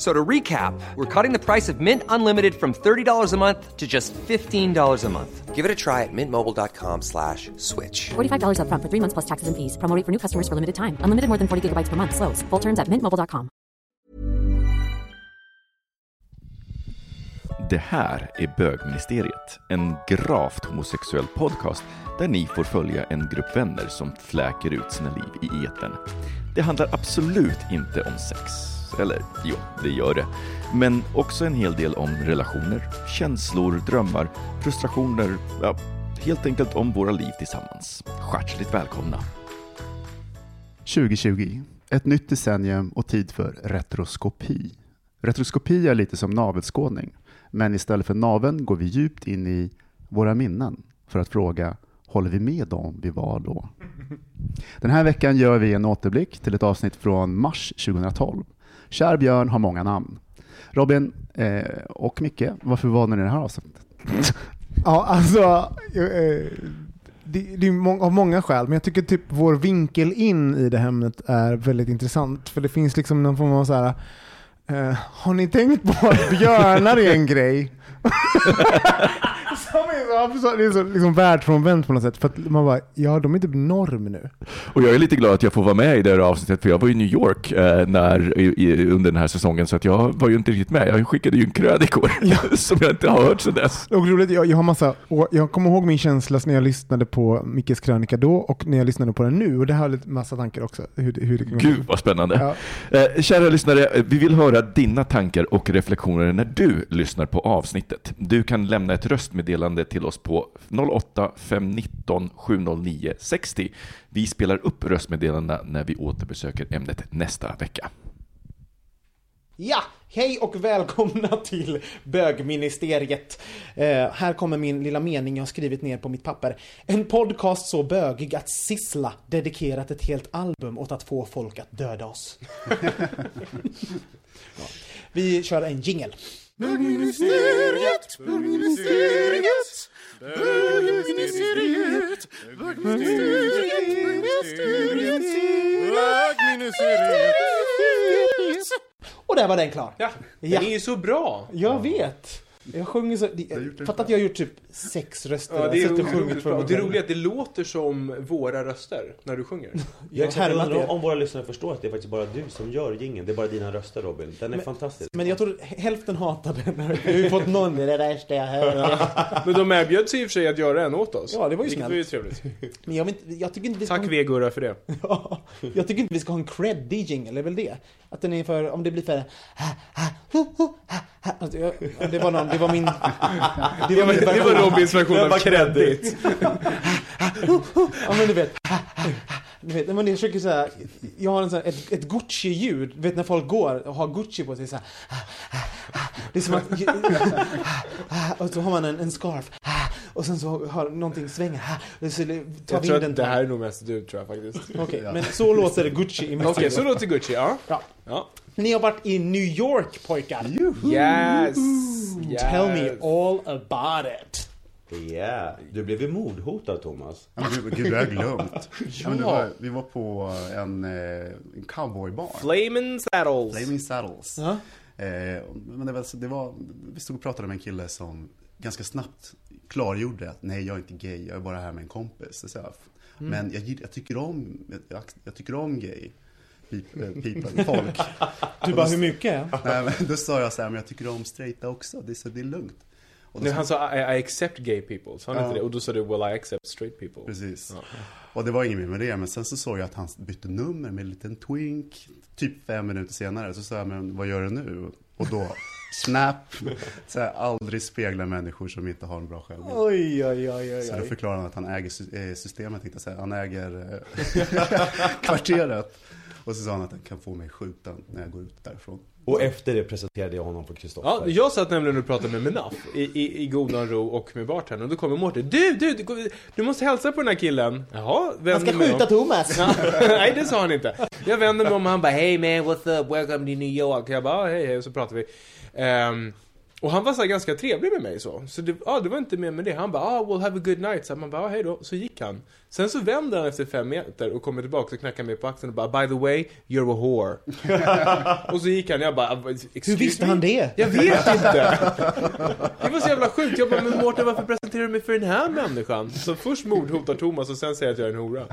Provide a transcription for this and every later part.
F- So to recap, we're cutting the price of Mint Unlimited from $30 a month to just $15 a month. Give it a try at mintmobile.com slash switch. $45 upfront for three months plus taxes and fees. Promo rate for new customers for limited time. Unlimited more than 40 gigabytes per month. Slows. Full terms at mintmobile.com. Det här är Bögministeriet, en gravt homosexuell podcast där ni får följa en grupp vänner som fläker ut sina liv i etern. Det handlar absolut inte om sex. Eller jo, det gör det. Men också en hel del om relationer, känslor, drömmar, frustrationer, ja, helt enkelt om våra liv tillsammans. Hjärtligt välkomna! 2020, ett nytt decennium och tid för retroskopi. Retroskopi är lite som navelskådning, men istället för naveln går vi djupt in i våra minnen för att fråga, håller vi med dem vi var då? Den här veckan gör vi en återblick till ett avsnitt från mars 2012. Kär björn har många namn. Robin eh, och Micke, varför var ni i det här avsnittet? Ja, alltså, eh, det, det är må- av många skäl, men jag tycker typ vår vinkel in i det ämnet är väldigt intressant, för det finns liksom någon form av så här. eh, har ni tänkt på att björnar är en grej? Som så, det är så liksom världsfrånvänt på något sätt, för att man bara, ja de är typ norm nu. Och jag är lite glad att jag får vara med i det här avsnittet, för jag var i New York eh, när, i, under den här säsongen, så att jag var ju inte riktigt med. Jag skickade ju en krönikor som jag inte har hört sedan dess. Och roligt, jag, jag har massa, och jag kommer ihåg min känsla när jag lyssnade på Mickes krönika då och när jag lyssnade på den nu, och det har lite massa tankar också. Hur, hur det. Gud vad spännande. Ja. Eh, kära lyssnare, vi vill höra dina tankar och reflektioner när du lyssnar på avsnittet. Du kan lämna ett röstmeddelande till oss på 08 519 709 60. Vi spelar upp röstmeddelandena när vi återbesöker ämnet nästa vecka. Ja, hej och välkomna till bögministeriet. Eh, här kommer min lilla mening jag har skrivit ner på mitt papper. En podcast så bögig att Sissla dedikerat ett helt album åt att få folk att döda oss. ja. Vi kör en jingle. Bögministeriet, bögministeriet, bögministeriet, bögministeriet. Och där var den klar. Ja, den Ja. är ju så bra. Jag vet. Jag sjunger så... Fatta att jag har gjort typ sex röster. Ja, det jag är har suttit och det roliga är att det låter som våra röster när du sjunger. Jag har Jag härmat er. om våra lyssnare förstår att det är faktiskt bara du som gör gingen. Det är bara dina röster Robin. Den är fantastisk. Men jag tror hälften hatar den. Jag har ju fått någon, det är det värsta jag hör. Men de erbjöd sig i och för sig att göra en åt oss. Ja, det var ju Vilket snällt. var ju trevligt. Men jag, jag tycker inte vi ska Tack ha V-Gurra för det. Ja, jag tycker inte vi ska ha en creddig jingle, det är väl det? Att den är för, om det blir för... Alltså, det var någon, det var min... Det var, min det var Robins version av kredit. Ja men du vet. Du vet, men jag försöker säga, jag har en sån, här- ett, ett Gucci-ljud, du vet när folk går och har Gucci på sig så här. Det är som att, och så har man en, en scarf, och sen så har någonting svänger, och så tar Jag tror vinden att det här är nog mest du tror jag faktiskt. Okej, men så låter det Gucci i min Okej, studio. så låter Gucci, ja. Ja. Ja. Ni har varit i New York pojkar. Yes! Tell me Yes. all about it. Yeah. Du blev ju mordhotad Thomas. Ja, men gud, det har jag glömt. ja. var, vi var på en, eh, en cowboybar. Flamin' Saddles. Flaming Saddles. Ja. Eh, men det var, det var, vi stod och pratade med en kille som ganska snabbt klargjorde att nej, jag är inte gay, jag är bara här med en kompis. Så jag, Men jag, jag, tycker om, jag, jag tycker om gay people, eh, folk. Du bara, hur mycket? Nej, men då sa jag så här, men jag tycker om straighta också, det är, så, det är lugnt. Och Nej, sa- han sa I, I accept gay people, sa han Ja. inte det? Och då sa du Well I accept straight people. Precis. Ja. Och det var inget mer med det, men sen så såg jag att han bytte nummer med en liten twink. Typ fem minuter senare så sa jag, men vad gör du nu? Och då, snap! Så här, aldrig spegla människor som inte har en bra självbild. Oj, oj, oj, oj, Så då oj. förklarar han att han äger eh, systemet, tänkte jag säga. Han äger eh, kvarteret. Och så sa han att han kan få mig skjuten när jag går ut därifrån. Och efter det presenterade jag honom för Kristoffer. Ja, jag satt nämligen och pratade med Menaf i, i, i godan ro och med bartendern. Och då kommer Mårten Du, du, du, du måste hälsa på den här killen. Jaha, vänder Han ska skjuta om. Thomas. Ja, Nej, det sa han inte. Jag vänder mig om och han bara Hey man, what's up, welcome to New York. Jag bara, "Ah, hej hej, och så pratar vi. Ehm, Och han var så ganska trevlig med mig så. Så det, ah, det var inte mer med det. Han bara, ah, we'll have a good night. Så man bara, ah, hej då. Så gick han Sen så vänder han efter fem meter och kommer tillbaka och knackar mig på axeln och bara By the way, you're a whore Och så gick han, jag bara Hur visste han det? Jag vet inte! Det var så jävla sjukt. Jag bara, men Mårten varför presenterar du mig för den här människan? Så först mordhotar Thomas och sen säger att jag är en hora.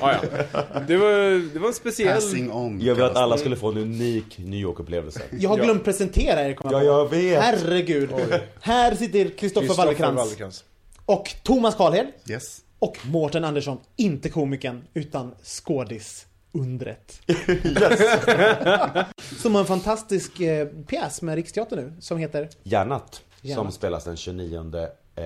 Ah, ja. det, var, det var en speciell... Passing on. Jag vill att alla skulle få en unik New York-upplevelse. Jag har glömt presentera er, kommer Ja, jag vet. Herregud. Här sitter Kristoffer. Wallercrantz. Och Thomas Karlhed. Yes. Och Mårten Andersson. Inte komikern, utan skådis. Undret. Som har en fantastisk eh, pjäs med Riksteatern nu, som heter Järnat, som spelas den 29 eh,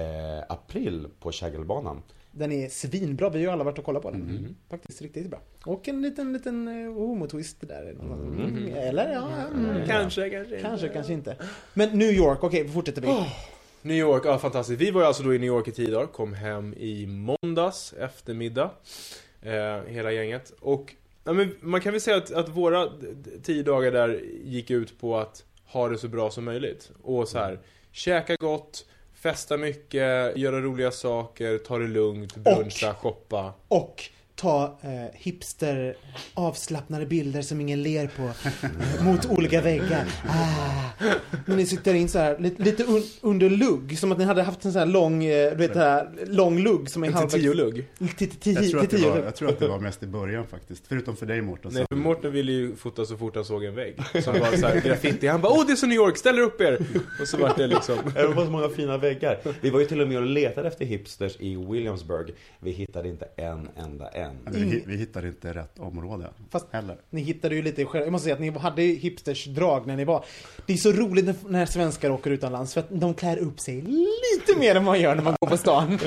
april på Kägelbanan. Den är svinbra, vi har ju alla varit och kollat på den. Mm. Faktiskt riktigt bra. Och en liten, liten eh, homotwist där. Mm. Eller ja, mm. Kanske, kanske Kanske, kanske inte. Men New York, okej, okay, fortsätter vi. New York, ja fantastiskt. Vi var alltså då i New York i tio dagar, kom hem i måndags eftermiddag. Eh, hela gänget. Och ja, men man kan väl säga att, att våra tio dagar där gick ut på att ha det så bra som möjligt. Och så här, käka gott, festa mycket, göra roliga saker, ta det lugnt, bruncha, shoppa. Och ta eh, hipster avslappnade bilder som ingen ler på eh, mot olika väggar. Ah. Men ni sitter in så här lite, lite un, under lugg, som att ni hade haft en sån här lång, eh, du vet det här, lång lugg som är En halvvägs... till tio lugg. Till, till, Jag tror, att det till tio var, lugg. jag tror att det var mest i början faktiskt. Förutom för dig Mårten. Nej, för Mårten ville ju fota så fort han såg en vägg. Som var så här graffiti. Han bara åh det är så New York, ställer upp er! Och så var det liksom... Det var så många fina väggar. Vi var ju till och med och letade efter hipsters i Williamsburg. Vi hittade inte en enda en. Men vi, vi hittade inte rätt område Fast heller. ni hittade ju lite själva. Jag måste säga att ni hade ju hipsters drag när ni var. Det är så roligt när, svenskar åker utomlands för att de klär upp sig lite mer än man gör när man går på stan.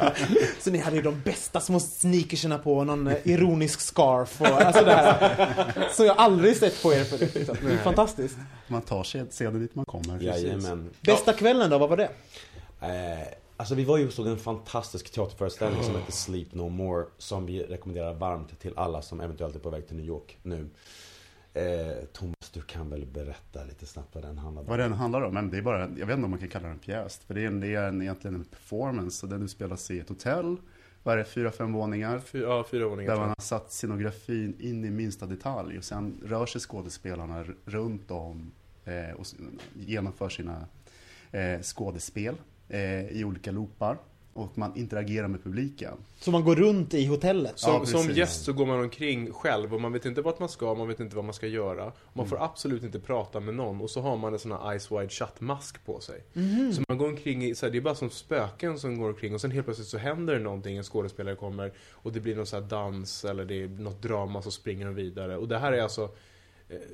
så ni hade ju de bästa små sneakersarna på, någon eh, ironisk scarf och alltså det här. Så jag har aldrig sett på er förut. Liksom. Det är fantastiskt. Man tar sig sedan dit man kommer. Jajamän. Bästa kvällen då, vad var det? Eh, alltså vi var ju och såg en fantastisk teaterföreställning som heter Sleep No More. Som vi rekommenderar varmt till alla som eventuellt är på väg till New York nu. Eh, Thomas, du kan väl berätta lite snabbt vad den handlar om? Vad den handlar om? Men det är bara, jag vet inte om man kan kalla den en pjäs. För det är, en, det är en, egentligen en performance. Och den utspelas i ett hotell. Vad är det? Fyra, fem våningar. Fyra, ja, fyra våningar Där man har satt scenografin in i minsta detalj. Och sen rör sig skådespelarna runt om eh, och genomför sina eh, skådespel i olika loopar. Och man interagerar med publiken. Så man går runt i hotellet? Som, Ja, som gäst så går man omkring själv och man vet inte vart man ska, man vet inte vad man ska göra. Man får absolut inte prata med någon och så har man en sån här Ice Wide Shut-mask på sig. Mhm. Så man går omkring i, så här, det är bara som spöken som går omkring och sen helt plötsligt så händer det någonting, en skådespelare kommer och det blir någon sån här dans eller det är något drama så springer de vidare. Och det här är alltså eh,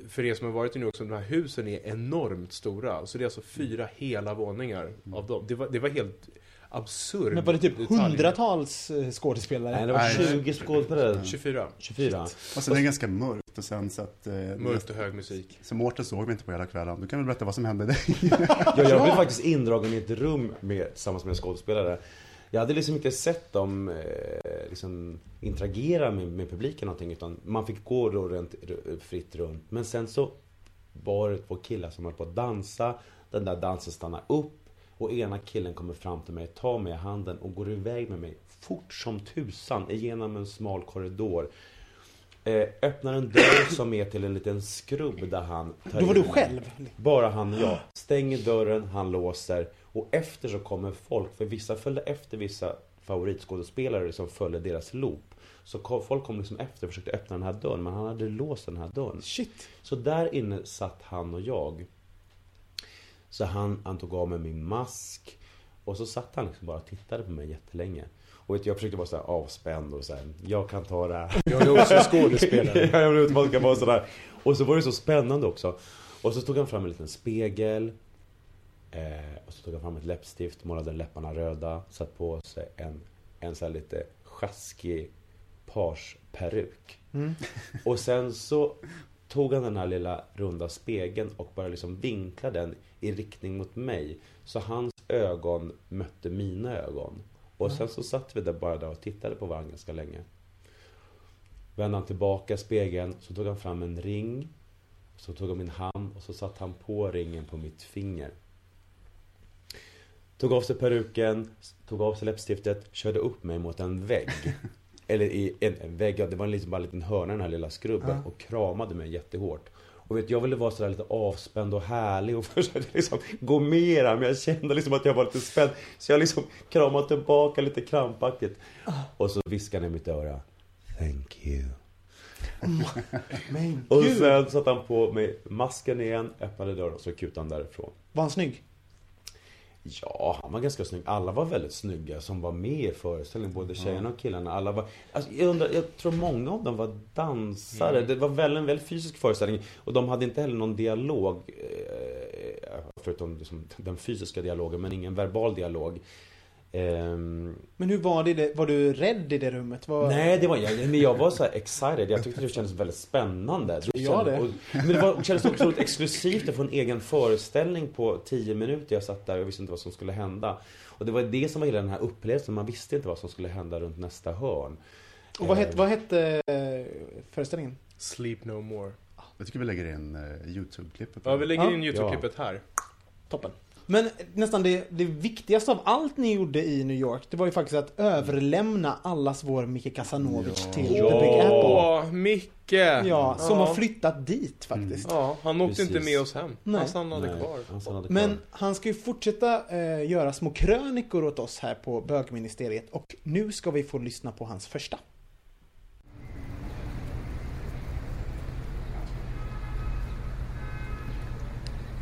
för er som har varit i New York, så de här husen är enormt stora. Så det är alltså fyra hela våningar av dem. Det var, det var helt absurd Men var det typ detalj. hundratals eh, skådespelare? Nej, det var Nej. 20 skådespelare. 24. 24. Och sen är det ganska mörkt. Och sen så att... Eh, Mörkt och hög musik. Så Mårten såg vi inte på hela kvällen. Du kan väl berätta vad som hände dig? Ja, jag blev faktiskt indragen i ett rum med, tillsammans med en skådespelare. Jag hade liksom inte sett dem eh, liksom, interagera med, med publiken någonting utan man fick gå då runt, fritt runt. Men sen så var det två killar som höll på att dansa. Den där dansen stannar upp och ena killen kommer fram till mig, tar mig i handen och går iväg med mig fort som tusan igenom en smal korridor. Eh, öppnar en dörr som är till en liten skrubb där han tar Då var in du själv? Bara han och jag. Stänger dörren, han låser. Och efter så kommer folk, för vissa följde efter vissa favoritskådespelare som följde deras loop. Så kom, folk kom liksom efter och försökte öppna den här dörren, men han hade låst den här dörren. Shit. Så där inne satt han och jag. Så han, han tog av mig min mask Och så satt han liksom bara och tittade på mig jättelänge. Och jag försökte vara så här avspänd och så här, jag kan ta det här. Jag är också skådespelare. ja, jag vill inte man ska vara sådär. Och så var det så spännande också. Och så tog han fram en liten spegel. Eh, och så tog han fram ett läppstift, målade läpparna röda, satt på sig en, en så här lite sjaskig parsperuk. Mm. Och sen så tog han den här lilla runda spegeln och bara liksom vinklade den i riktning mot mig. Så hans ögon mötte mina ögon. Och sen så satt vi där bara där och tittade på varandra ganska länge. Vände han tillbaka spegeln, så tog han fram en ring. Så tog han min hand och så satte han på ringen på mitt finger. Tog av sig peruken, tog av sig läppstiftet, körde upp mig mot en vägg. Eller i en, en vägg, ja, det var liksom bara en liten hörna i den här lilla skrubben. Ja. Och kramade mig jättehårt. Och vet, jag ville vara sådär lite avspänd och härlig och försökte liksom gå med här, Men jag kände liksom att jag var lite spänd. Så jag liksom kramade tillbaka lite krampaktigt. Och så viskade han i mitt öra. Thank you. Men Och sen satte han på mig masken igen, öppnade dörren och så kutade han därifrån. Var han snygg? Ja, han var ganska snygg. Alla var väldigt snygga som var med i föreställningen. Både tjejerna och killarna. Alla var, alltså, jag, undrar, jag tror många av dem var dansare. Mm. Det var väl en väldigt fysisk föreställning. Och de hade inte heller någon dialog. eh, Förutom liksom den fysiska dialogen, men ingen verbal dialog. Ehm, Men hur var det? Var du rädd i det rummet? Var... Nej, det var jag. Men jag var så här excited. Jag tyckte det kändes väldigt spännande. Ja, det. Och, men det, var, det kändes otroligt exklusivt att få en egen föreställning på 10 minuter. Jag satt där och visste inte vad som skulle hända. Och det var det som var hela den här upplevelsen. Man visste inte vad som skulle hända runt nästa hörn. Och vad Eh, hette, vad hette eh, föreställningen? Sleep No More. Jag tycker vi lägger in uh, YouTube-klippet. Ja, vi lägger in YouTube-klippet här. Toppen. Men nästan det, det viktigaste av allt ni gjorde i New York, det var ju faktiskt att överlämna allas vår Micke Kasanovic till The Big Apple. Ja, Micke! Ja, som Ja. har flyttat dit faktiskt. Ja, han åkte inte Precis. med oss hem. Nej. Han stannade Nej, kvar. han stannade kvar. Men han ska ju fortsätta eh, göra små krönikor åt oss här på bögministeriet och nu ska vi få lyssna på hans första.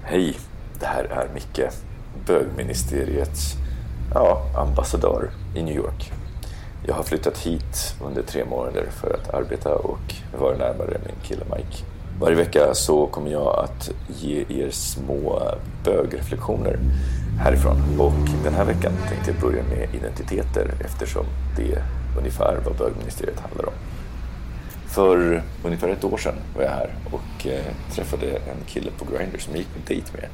Hej, det här är Micke, bögministeriets ja, ambassadör i New York. Jag har flyttat hit under tre månader för att arbeta och vara närmare min kille Mike. Varje vecka så kommer jag att ge er små bögreflektioner härifrån. Och den här veckan tänkte jag börja med identiteter eftersom det är ungefär vad bögministeriet handlar om. För ungefär ett år sedan var jag här och eh, träffade en kille på Grindr som jag gick på dejt med.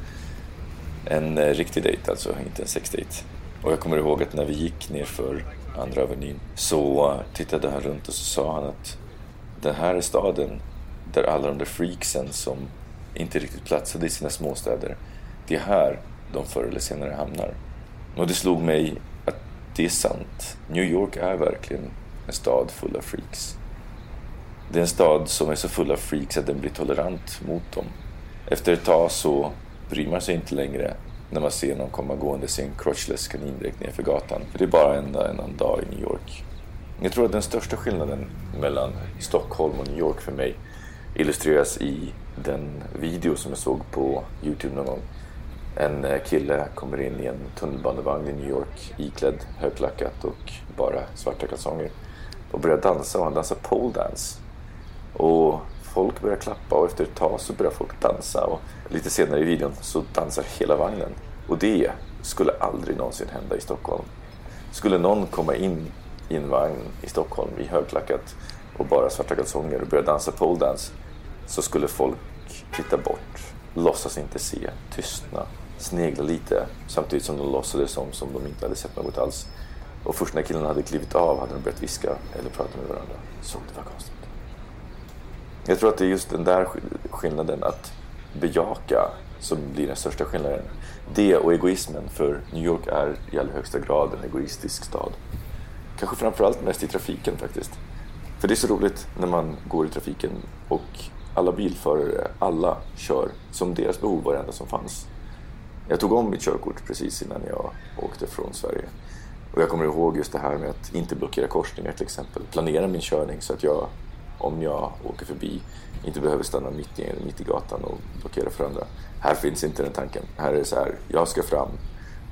En eh, riktig dejt alltså, inte en sexdejt. Och jag kommer ihåg att när vi gick ner för andra avenyn så eh, tittade han runt och så sa han att den här är staden där alla de där freaksen som inte riktigt platsade i sina småstäder, det är här de förr eller senare hamnar. Och det slog mig att det är sant. New York är verkligen en stad full av freaks. Det är en stad som är så full av freaks att den blir tolerant mot dem. Efter ett tag så bryr man sig inte längre när man ser någon komma gående i en crotchless kanindräkt nerför gatan. För det är bara en, en, en dag i New York. Jag tror att den största skillnaden mellan Stockholm och New York för mig illustreras i den video som jag såg på Youtube någon gång. En eh, kille kommer in i en tunnelbanevagn i New York iklädd högklackat och bara svarta kalsonger och börjar dansa och han dansar pole dance. Och folk börjar klappa och efter ett tag så börjar folk dansa och lite senare i videon så dansar hela vagnen. Och det skulle aldrig någonsin hända i Stockholm. Skulle någon komma in i en vagn i Stockholm i högklackat och bara svarta kalsonger och börja dansa poledance. så skulle folk titta bort, låtsas inte se, tystna, snegla lite samtidigt som de låtsades som, som de inte hade sett något alls. Och först när killarna hade klivit av hade de börjat viska eller prata med varandra. Så det var konstigt. Jag tror att det är just den där skillnaden att bejaka som blir den största skillnaden. Det och egoismen, för New York är i allra högsta grad en egoistisk stad. Kanske framförallt mest i trafiken faktiskt. För det är så roligt när man går i trafiken och alla bilförare, alla kör som deras behov var det enda som fanns. Jag tog om mitt körkort precis innan jag åkte från Sverige. Och jag kommer ihåg just det här med att inte blockera korsningar till exempel. Planera min körning så att jag, om jag åker förbi, inte behöver stanna mitt i, mitt i gatan och blockera för andra. Här finns inte den tanken. Här är det så här, jag ska fram.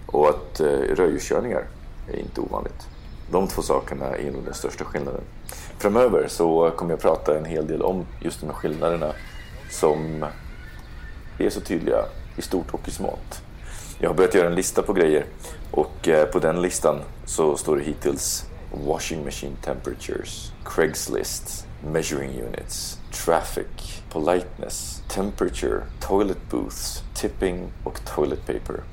Och att eh, rödljuskörningar är inte ovanligt. De två sakerna är nog den största skillnaden. Framöver så kommer jag prata en hel del om just de här skillnaderna som är så tydliga i stort och i smått. Jag har börjat göra en lista på grejer och eh, på den listan så står det hittills washing machine temperatures, Craigslist, measuring units, traffic, politeness, temperature, toilet booths, tipping och toilet paper.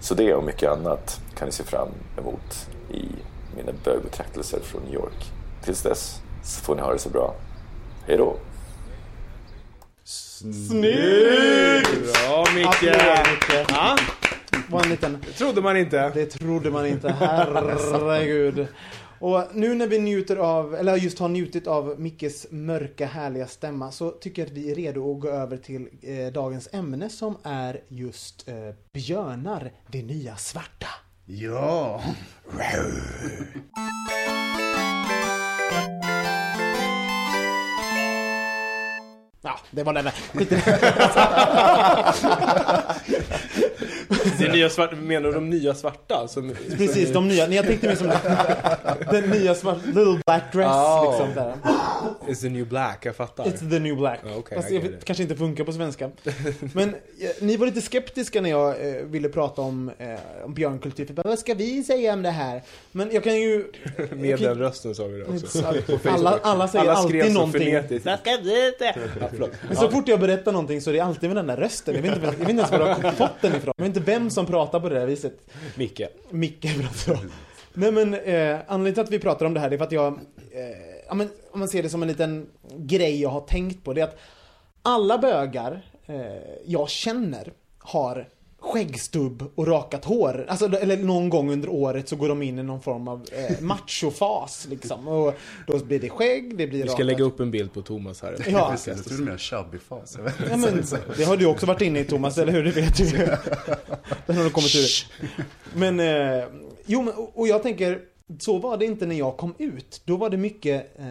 Så det och mycket annat kan ni se fram emot i mina bögbetraktelser från New York. Tills dess så får ni ha det så bra. Hej då! Snyggt! Bra Micke! Applåd, Micke. Ja. Var en liten... Det trodde man inte. Det trodde man inte, herregud. Och nu när vi njuter av, eller just har njutit av Mickes mörka härliga stämma så tycker jag att vi är redo att gå över till eh, dagens ämne som är just eh, björnar, det nya svarta. Ja! Ja, det var det där. Skit i Det nya svarta, menar du de nya svarta? Som, Precis, de nya. Jag tänkte mer som den nya svarta, little black dress Oh. liksom där. It's the new black, jag fattar. It's the new black. Ja, okej, Fast it. kanske inte funkar på svenska. Men eh, ni var lite skeptiska när jag eh, ville prata om, eh, om björnkultur. Vad ska vi säga om det här? Men jag kan ju... Med den rösten sa vi det också. Alla, alla säger Alla alltid någonting. Vad ska vi säga? Men så fort jag berättar någonting så är det alltid med den där rösten. Jag vet inte, jag vet inte ens var jag har fått den ifrån. Jag vet inte vem som pratar på det där viset. Micke. Micke pratar om. Nej men eh, anledningen till att vi pratar om det här är för att jag, eh, ja, men, om man ser det som en liten grej jag har tänkt på. Det är att alla bögar eh, jag känner har skäggstubb och rakat hår. Alltså, eller någon gång under året så går de in i någon form av eh, machofas liksom. Och då blir det skägg, det blir Vi ska rakat lägga upp en bild på Thomas här. Ja. Jag trodde mer chubby-fas. Ja, men, det har du också varit inne i Thomas, eller hur? Det vet du. Den har du kommit ur. Men, eh, jo, men, och jag tänker, så var det inte när jag kom ut. Då var det mycket, eh,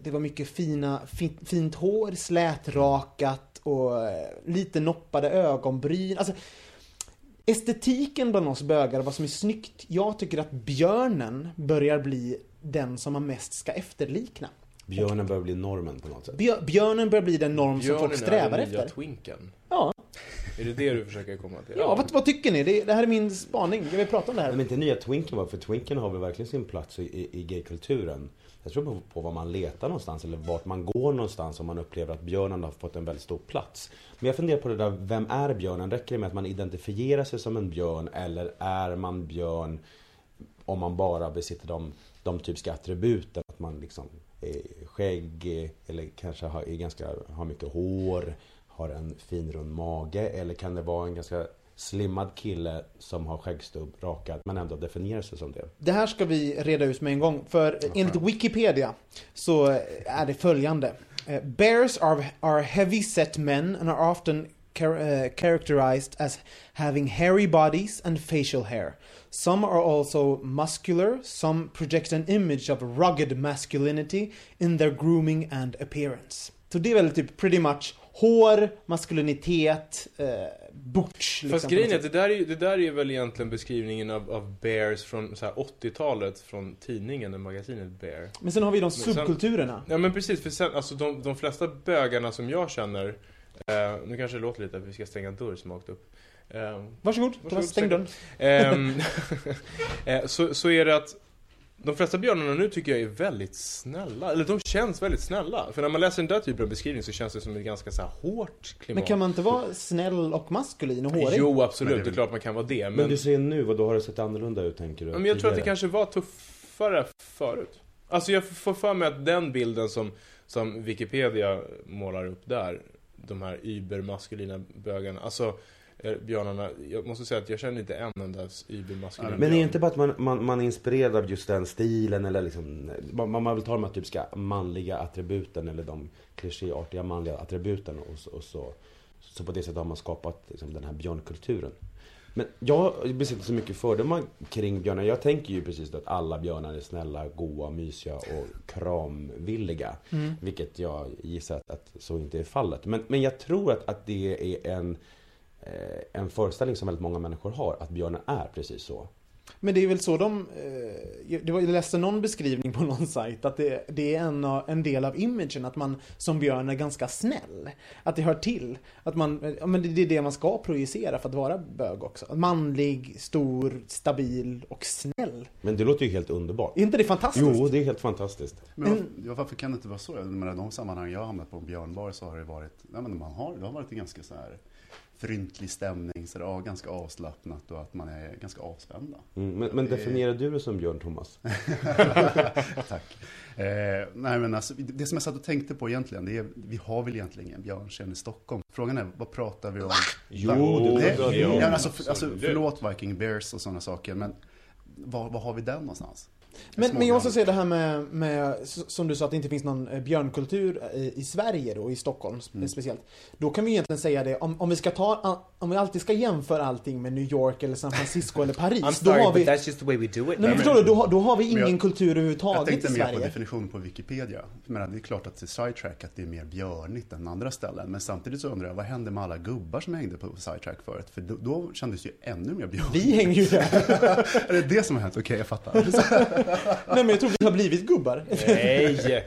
det var mycket fina, fint, fint hår, slätrakat och eh, lite noppade ögonbryn. Alltså, estetiken bland oss bögar, vad som är snyggt. Jag tycker att björnen börjar bli den som man mest ska efterlikna. Björnen börjar bli normen på något sätt. Björ, björnen börjar bli den norm som folk Björnen är strävar den nya efter. twinken. Ja. Är det det du försöker komma till? Ja, vad, vad tycker ni? Det, det här är min spaning. Jag vill prata om det här. Men inte nya Twinken var, för Twinken har väl verkligen sin plats i, i, i gaykulturen. Jag tror på, på var man letar någonstans eller vart man går någonstans om man upplever att björnen har fått en väldigt stor plats. Men jag funderar på det där, vem är björnen? Räcker det med att man identifierar sig som en björn eller är man björn om man bara besitter de, de typiska attributen? Att man liksom är skägg eller kanske har, är ganska, har mycket hår, har en fin rund mage eller kan det vara en ganska slimmad kille som har skäggstubb rakad men ändå definierar sig som det? Det här ska vi reda ut med en gång. För enligt Wikipedia så är det följande. Eh, Bears are, are heavy set men and are often char eh, characterized as having hairy bodies and facial hair. Some are also muscular, some project an image of rugged masculinity in their grooming and appearance. Så det är väl typ pretty much hår, maskulinitet, eh, butch. Fast liksom, grejen på är att det där är, det där är väl egentligen beskrivningen av, av Bears från så här 80-talet från tidningen, magasinet Bear. Men sen har vi de Men sen- subkulturerna. Ja men precis, för sen, alltså de, de flesta bögarna som jag känner, eh, nu kanske det låter lite att vi ska stänga en dörr som har åkt upp. Eh, Varsågod, Thomas, stäng dörren. Ehm, eh, så, så är det att de flesta björnarna nu tycker jag är väldigt snälla, eller de känns väldigt snälla. För när man läser den där typen av beskrivning så känns det som ett ganska så här hårt klimat. Men kan man inte vara snäll och maskulin och hårig? Jo, absolut, det är klart man kan vara det. Men, Men, du ser nu, vad då har det sett annorlunda ut tänker du? Men jag tror att det kanske var tuffare förut. Alltså jag får för mig att den bilden som, som Wikipedia målar upp där, de här übermaskulina bögarna, alltså björnarna, jag måste säga att jag känner inte en enda übermaskulin Men är det inte bara att man, man, man är inspirerad av just den stilen eller liksom Man, man vill ta de här typiska manliga attributen eller de klichéartiga manliga attributen och, så- och så Så på det sättet har man skapat liksom, den här björnkulturen. Men jag besitter så mycket fördomar kring björnar. Jag tänker ju precis att alla björnar är snälla, goa, mysiga och kramvilliga. Mm. Vilket jag gissar att, att så inte är fallet. Men, men jag tror att, att det är en eh, en föreställning som väldigt många människor har, att björnen är precis så. Men det är väl så de... Eh, det var, jag läste någon beskrivning på någon sajt att det, det är en, av- en del av imagen att man som björn är ganska snäll. Att det hör till. Att man, ja, men det, är det man ska projicera för att vara bög också. Manlig, stor, stabil och snäll. Men det låter ju helt underbart. Är inte det fantastiskt? Jo, det är helt fantastiskt. Men varför, varför kan det inte vara så? Jag menar, de sammanhang jag har hamnat på en björnbar så har det varit, ja, men man har, det har varit en ganska så här fryntlig stämning, så det är ganska avslappnat och att man är ganska avspända. Mm, men, men Det- definierar du det som björn, Thomas? Tack. Eh, nej men alltså, det det som jag satt och tänkte på egentligen, det är, vi har väl egentligen ingen björnscen i Stockholm. Frågan är, vad pratar vi om? Jo, det, det- ja, alltså, för, alltså, förlåt Viking Bears och sådana saker, men var, var har vi den någonstans? Men, men jag måste säga det här med, med, som du sa, att det inte finns någon eh, björnkultur i, i Sverige då, i Stockholm Mm. speciellt. Då kan vi egentligen säga det, om, om vi ska ta, om vi alltid ska jämföra allting med New York eller San Francisco eller Paris. I'm då sorry, har vi, but that's just the way we do it. Nej men men- förstår du, då, då har vi ingen jag- kultur Jag överhuvudtaget tänkte i mer på Sverige. definition på Wikipedia. Men det är klart att sidetrack att det är mer björnigt än andra ställen. Men samtidigt så undrar jag, vad hände med alla gubbar som hängde på sidetrack förut? För då, då kändes det ju ännu mer björnigt. Vi hänger ju där. är det det som har hänt? Okej, jag fattar. Nej men jag tror vi har blivit gubbar. Nej!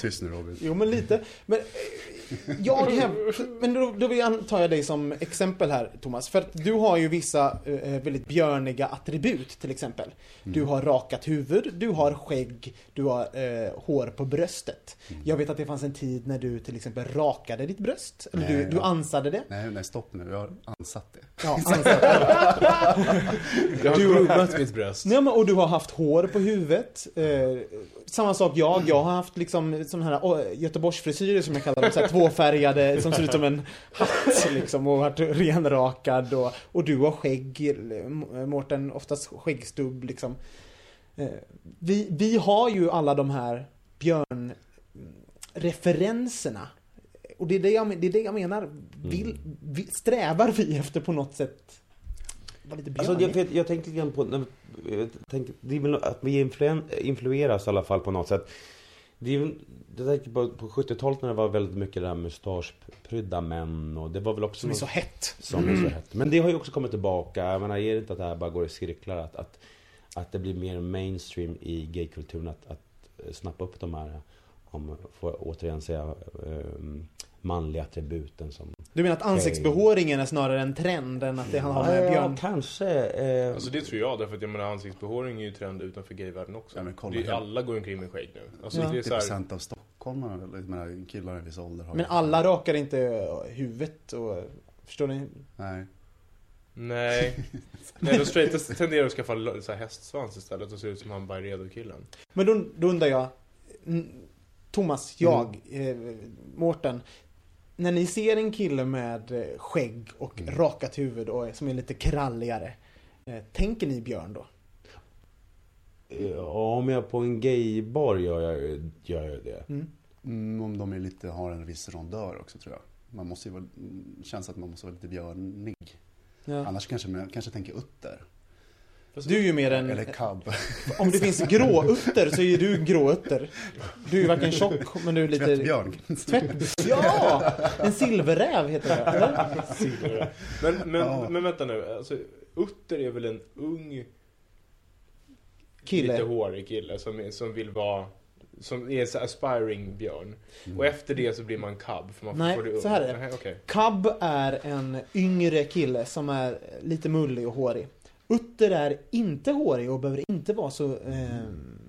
Tyst nu Robin. Jo men lite. Men eh, jag Men då, då vill jag dig som exempel här Thomas. För att du har ju vissa eh, väldigt björniga attribut till exempel. Du har rakat huvud, du har skägg, du har eh, hår på bröstet. Jag vet att det fanns en tid när du till exempel rakade ditt bröst. Eller du, Nej, du ja. ansade det. Nej, nej, stopp nu. Jag har ansatt det. Ja, ansade. Jag har Du- grummat mitt bröst. Nej, men, och du har haft hår på huvudet. Eh, samma sak jag. Jag har haft liksom sån här Göteborgsfrisyrer som jag kallar dem. Så här, tvåfärgade som ser ut som en hatt liksom. Och varit renrakad. Och, och du har skägg, eh, Mårten, oftast skäggstubb liksom. Eh, vi, vi har ju alla de här björnreferenserna. Och det är det jag, det är det jag menar. Vill, vill, strävar vi efter på något sätt vara lite Alltså, björnig? jag, jag, jag tänkte lite grann på, jag tänker, det är väl att vi influen, influeras i alla fall på något sätt. Det är, jag tänker på, på 70-talet när det var väldigt mycket det här mustaschprydda män och det var väl också Som är så hett. Som är så hett. Men det har ju också kommit tillbaka. Jag menar, är det inte att det här bara går i cirklar? Att, att, att det blir mer mainstream i gaykulturen att, att snappa upp de här, om får jag återigen säga, um, manliga attributen som... Du menar att ansiktsbehåringen är snarare en trend än att det han har med Ja, björn... kanske. Eh, Alltså det tror jag, därför att jag menar ansiktsbehåring är ju trend utanför gayvärlden också. Ja, men kolla det alla går omkring med skägg nu. Alltså Ja. det är så här, 90% av stockholmarna, eller killar i en viss ålder har Men alla rakar inte huvudet och... Förstår ni? Nej. Nej. Nej, de straightas tenderar att skaffa så här hästsvans istället och se ut som han Byredo-killen. Men då, då undrar jag... mm, Thomas, jag, eh, Mårten. När ni ser en kille med eh, skägg och rakat huvud och som är lite kralligare. Eh, tänker ni björn då? Ja, om jag på en gaybar gör jag, gör jag det. Mm, om de är lite, har en viss rondör också tror jag. Man måste ju vara, mm, känns att man måste vara lite björnig. Ja. Annars kanske man kanske tänker utter. Du är ju mer en... Eller cab. Om det finns gråutter så är du en gråutter. Du är ju varken tjock men du är lite... Tvättbjörn. Tvätt... Ja! En silverräv heter det, eller? Men, men, Ja. men vänta nu, alltså, Utter är väl en ung, Kille. lite hårig kille som, som vill vara som är en så aspiring björn. Och efter det så blir man cub. För man Nej, får det ung. så här är det. Nej. Cub är en yngre kille som är lite mullig och hårig. Utter är inte hårig och behöver inte vara så eh,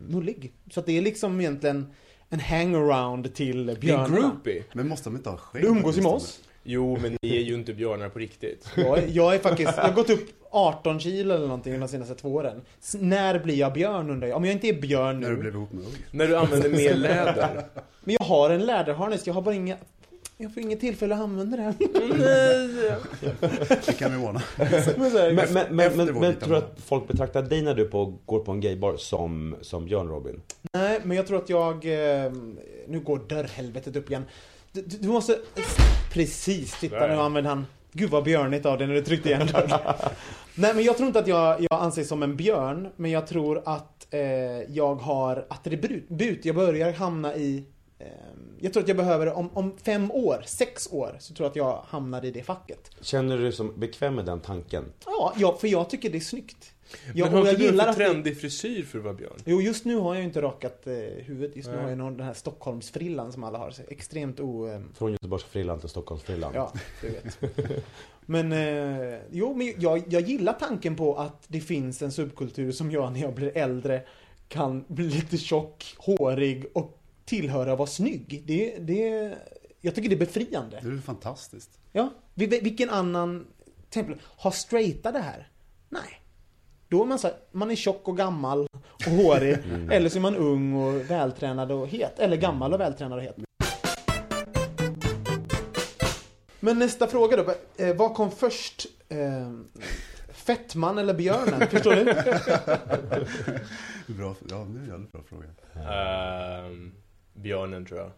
mullig. Så att det är liksom egentligen en hangaround till Det är en björnarna. groupie. Men måste de inte ha skägg? Du umgås ju med oss. Jo, men ni är ju inte björnar på riktigt. Jag är, jag är faktiskt, jag har gått upp 18 kilo eller någonting de senaste två åren. S- när blir jag björn undrar jag? Om jag inte är björn När du nu. blev ihop med. När du använder mer läder. Men jag har en läderharness, jag har bara inga... Jag får inget tillfälle att använda den. Det kan vi ordna. Men Men, men, men, men, tror du att folk betraktar dig när du på, går på en gaybar som, som Björn Robin? Nej, men jag tror att jag... Eh, nu går dörrhelvetet upp igen. Du, du måste... Precis, titta nu använder han... Gud vad björnigt av dig när du tryckte igen dörren. Nej, men jag tror inte att jag, jag anses som en björn, men jag tror att eh, jag har attribut. Jag börjar hamna i jag tror att jag behöver, om, om fem år, sex år, så tror jag att jag hamnar i det facket. Känner du dig som bekväm med den tanken? Ja, ja för jag tycker det är snyggt. Jag, men har jag inte du för att det- trendig frisyr för att vara björn? Jo, just nu har jag ju inte rakat eh, huvudet. Just nu Nej. har jag någon, den här Stockholmsfrillan som alla har. Så extremt o... Eh, Från Göteborgsfrillan till Stockholmsfrillan. ja, du vet. Men, eh, jo, men jag, jag gillar tanken på att det finns en subkultur som jag när jag blir äldre kan bli lite tjock, hårig och tillhöra vara snygg. Det, det, jag tycker det är befriande. Det är fantastiskt. Ja, vil- vilken annan, till exempel, har straighta det här? Nej. Då är man så här, man är tjock och gammal och hårig. Mm. Eller så är man ung och vältränad och het. Eller gammal och vältränad och het. Men nästa fråga då. Eh, vad kom först? Eh, fettman eller björnen? Förstår du? Bra, ja, det är en jävligt bra fråga. Ehm, björnen tror jag.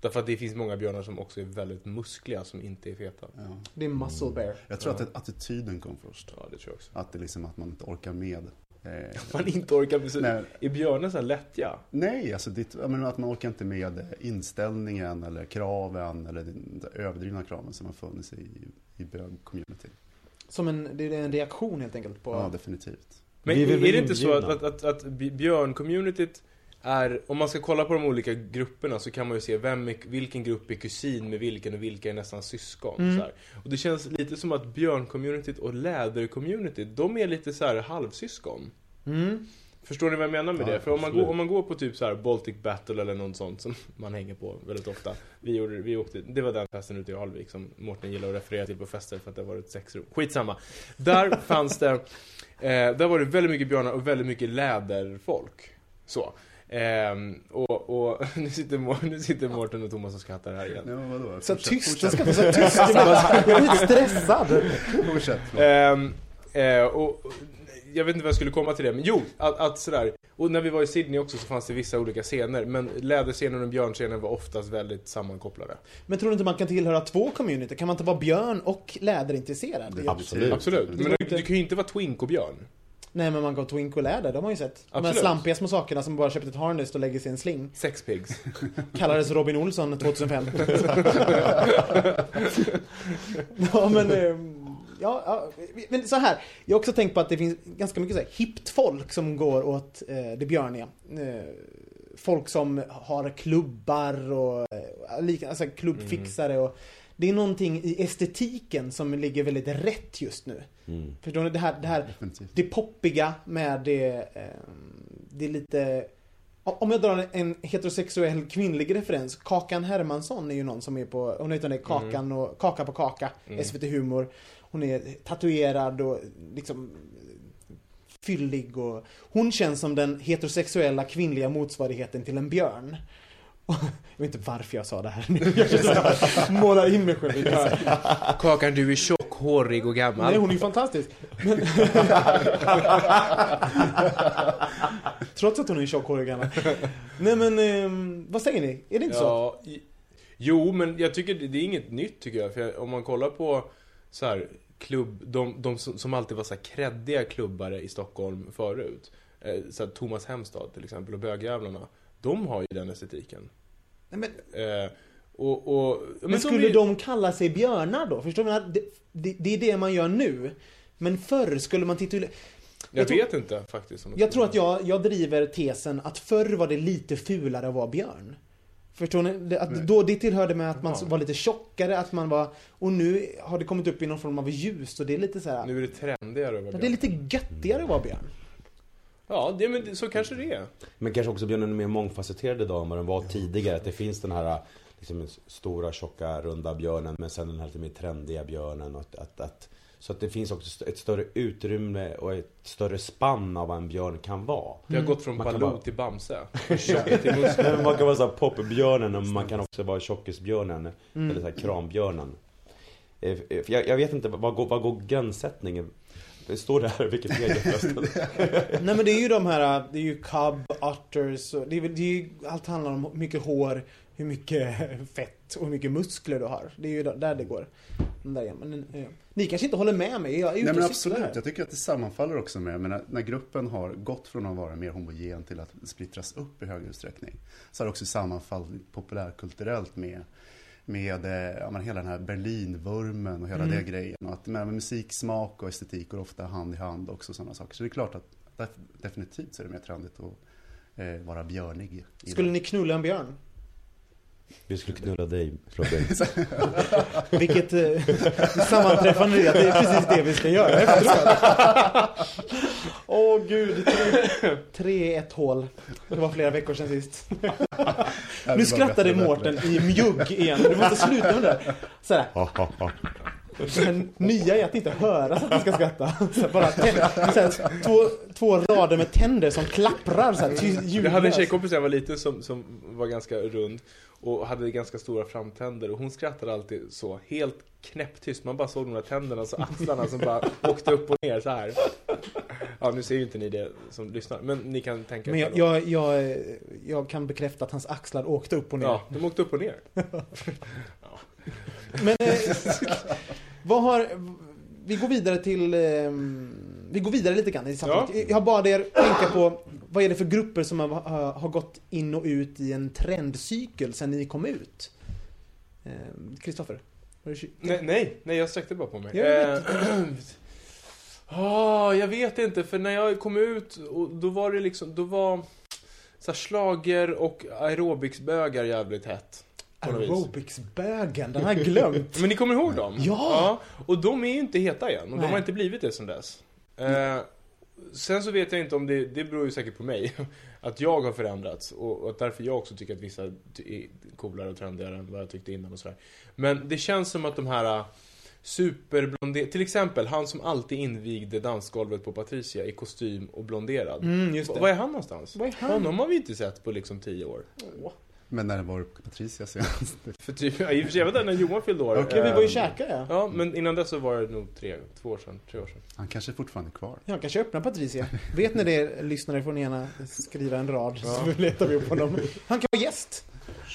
Därför att det finns många björnar som också är väldigt muskliga som inte är feta. Ja. Det är muscle bear. Jag tror Ja. att attityden kom först. Ja, det tror jag också. Att det liksom att man inte orkar med. Eh, Man inte orkar med Nej. Är björnen så här lättja? Nej, alltså det, jag menar att man orkar inte med inställningen eller kraven eller den överdrivna kraven som har funnits i, i bög-community. Som en, det är en reaktion helt enkelt på... Ja, definitivt. Men Vi är, är det inte så att, att, att, att björn-communityt är, om man ska kolla på de olika grupperna så kan man ju se vem är, vilken grupp är kusin med vilken och vilka är nästan syskon. Mm. Så här. Och det känns lite som att björn-communityt och läder-communityt, de är lite så här halvsyskon. Mm. Förstår ni vad jag menar med Ja, det? För om man, absolut. går, om man går på typ så här Baltic Battle eller något sånt som man hänger på väldigt ofta. Vi, gjorde, vi åkte, det var den festen ute i Alvik som Mårten gillar att referera till på fester för att det var ett sexrum. Skitsamma. Där fanns det, eh, där var det väldigt mycket björnar och väldigt mycket läderfolk. Så. Ehm, och, och nu sitter, nu sitter Mårten och Thomas och skrattar här igen. Ja, vadå? Så Fortsätt, tyst, fortsätt. det ska vara så tyst. Jag blir lite stressad. Fortsätt. Ehm, eh, och, jag vet inte vad jag skulle komma till det, men jo, att, att sådär. Och när vi var i Sydney också så fanns det vissa olika scener, men läderscenen och björnscenen var oftast väldigt sammankopplade. Men tror du inte man kan tillhöra två community? Kan man inte vara björn och läderintresserad? Absolut. Absolut. Men du, du kan ju inte vara twink och björn. Nej men man går twink och läder, de har ju sett. De här Absolut. slampiga små sakerna som bara köpt ett harness och lägger sig i en sling. Sex pigs. Kallades Robin Olsson 2005. ja men... ehm, Ja, ja, men så här. Jag har också tänkt på att det finns ganska mycket så här hippt folk som går åt eh, det björniga. Eh, folk som har klubbar och eh, lika, alltså klubbfixare och det är någonting i estetiken som ligger väldigt rätt just nu. Mm. Förstår ni? Det här, det här Definitivt. det poppiga med det, eh, det är lite... Om jag drar en heterosexuell kvinnlig referens, Kakan Hermansson är ju någon som är på, hon heter det Kakan och Kaka på Kaka, SVT Humor. Hon är tatuerad och liksom fyllig och hon känns som den heterosexuella kvinnliga motsvarigheten till en björn. Jag vet inte varför jag sa det här nu. Jag så målar in mig själv i det här. Kakan, du är tjock, hårig och gammal. Nej, hon är ju fantastisk. Men... Trots att hon är tjock, hårig och gammal. Nej men, ehm, vad säger ni? Är det inte så? Ja, i- jo, men jag tycker det är inget nytt tycker jag. För jag, om man kollar på så här, klubb, de, de som, som alltid var så här kreddiga klubbare i Stockholm förut. Eh, så här, Thomas Hemstad till exempel och bögjävlarna. De har ju den estetiken. Nej, men, Eh, och, och, men, de skulle är- de kalla sig björnar då? Förstår du? jag? Det, det, det är det man gör nu. Men förr skulle man titula... Jag, tror- vet inte faktiskt. De Jag tror att jag, jag driver tesen att förr var det lite fulare att vara björn. Förstår ni? Att då det tillhörde med att man Jaha. var lite tjockare, att man var... Och nu har det kommit upp i någon form av ljus och det är lite så här. Nu är det trendigare att vara Ja, det är björn. lite göttigare att vara björn. Ja, det, men så kanske det är. Men kanske också björnen är mer mångfacetterad idag än vad den var tidigare. Att det finns den här liksom, den stora, tjocka, runda björnen men sen den här lite mer trendiga björnen. Och att, att, att, så att det finns också ett större utrymme och ett större spann av vad en björn kan vara. Det har gått från Man Baloo vara- till Bamse. Till man kan vara så popbjörnen och man kan också vara tjockisbjörnen. Eller så här krambjörnen. Eh, för Jag, jag vet inte, vad går, vad går gränssättningen? Det står det här i Wikipedia förresten. Nej men det är ju de här, det är ju cub, otters och det är, det är ju, allt handlar om mycket hår, hur mycket fett och hur mycket muskler du har. Det är ju där det går. Där igen. Men, eh, ni kanske inte håller med mig? Jag är ute Nej men absolut, här. jag tycker att det sammanfaller också med, men när, när gruppen har gått från att vara mer homogen till att splittras upp i högre utsträckning, så har det också sammanfallit populärkulturellt med, med eh, ja, men hela den här Berlinvurmen och hela Mm. det grejen. Och att med musiksmak och estetik går ofta hand i hand också sådana saker. Så det är klart att def- definitivt så är det mer trendigt att eh, vara björnig. Skulle det. ni knulla en björn? Vi skulle knulla dig Robin. Vilket eh, sammanträffande det är att det är precis det vi ska göra efteråt. Åh gud. 3-1 hål. Det var flera veckor sedan sist. Nu skrattade Mårten i mjugg igen. Du måste sluta med det. Sådär. Det nya är att inte höra så att man ska skratta. Så bara så här, två, två rader med tänder som klapprar så här, Jag hade en tjejkompis när jag var liten som, som var ganska rund och hade ganska stora framtänder och hon skrattade alltid så helt knäpptyst. Man bara såg de där tänderna, så axlarna som bara åkte upp och ner så här. Ja, nu ser ju inte ni det som lyssnar, men ni kan tänka Men jag, jag, jag kan bekräfta att hans axlar åkte upp och ner. Ja, de åkte upp och ner. Men eh, vad har... Vi går vidare till... Eh, vi går vidare lite grann i samtalet. Ja. Jag har bara er tänka på vad är det för grupper som har, har, gått in och ut i en trendcykel sen ni kom ut? Eh, Kristoffer? ky- Nej, nej, nej, jag sträckte bara på mig. Jag vet. Eh, ah, jag vet inte, för när jag kom ut, och då var det liksom, då var så här, slager och aerobicsbögar jävligt hett. Aerobicsbögen, den har jag glömt. Men ni kommer ihåg dem? Ja! och de är ju inte heta igen, och Nej. de har inte blivit det sen dess. Eh, sen så vet jag inte om det, det beror ju säkert på mig, att jag har förändrats och, och att därför jag också tycker att vissa är coolare och trendigare än vad jag tyckte innan och sådär. Men det känns som att de här äh, superblonderade, till exempel han som alltid invigde dansgolvet på Patricia i kostym och blonderad. Mm, just det. Vad är han någonstans? Vad är han? Honom har vi inte sett på liksom tio år. Men när var Patricia senast? För typ, ja, i och för sig, jag var där när Johan fyllde år. Okej, vi var ju Eh, käkade ja. Ja, men innan dess så var det nog tre, två år sedan, tre år sedan. Han kanske är fortfarande är kvar. Jag kanske öppnar Patricia. Vet ni det lyssnare får ni gärna skriva en rad Ja. så letar vi upp honom. Han kan vara gäst.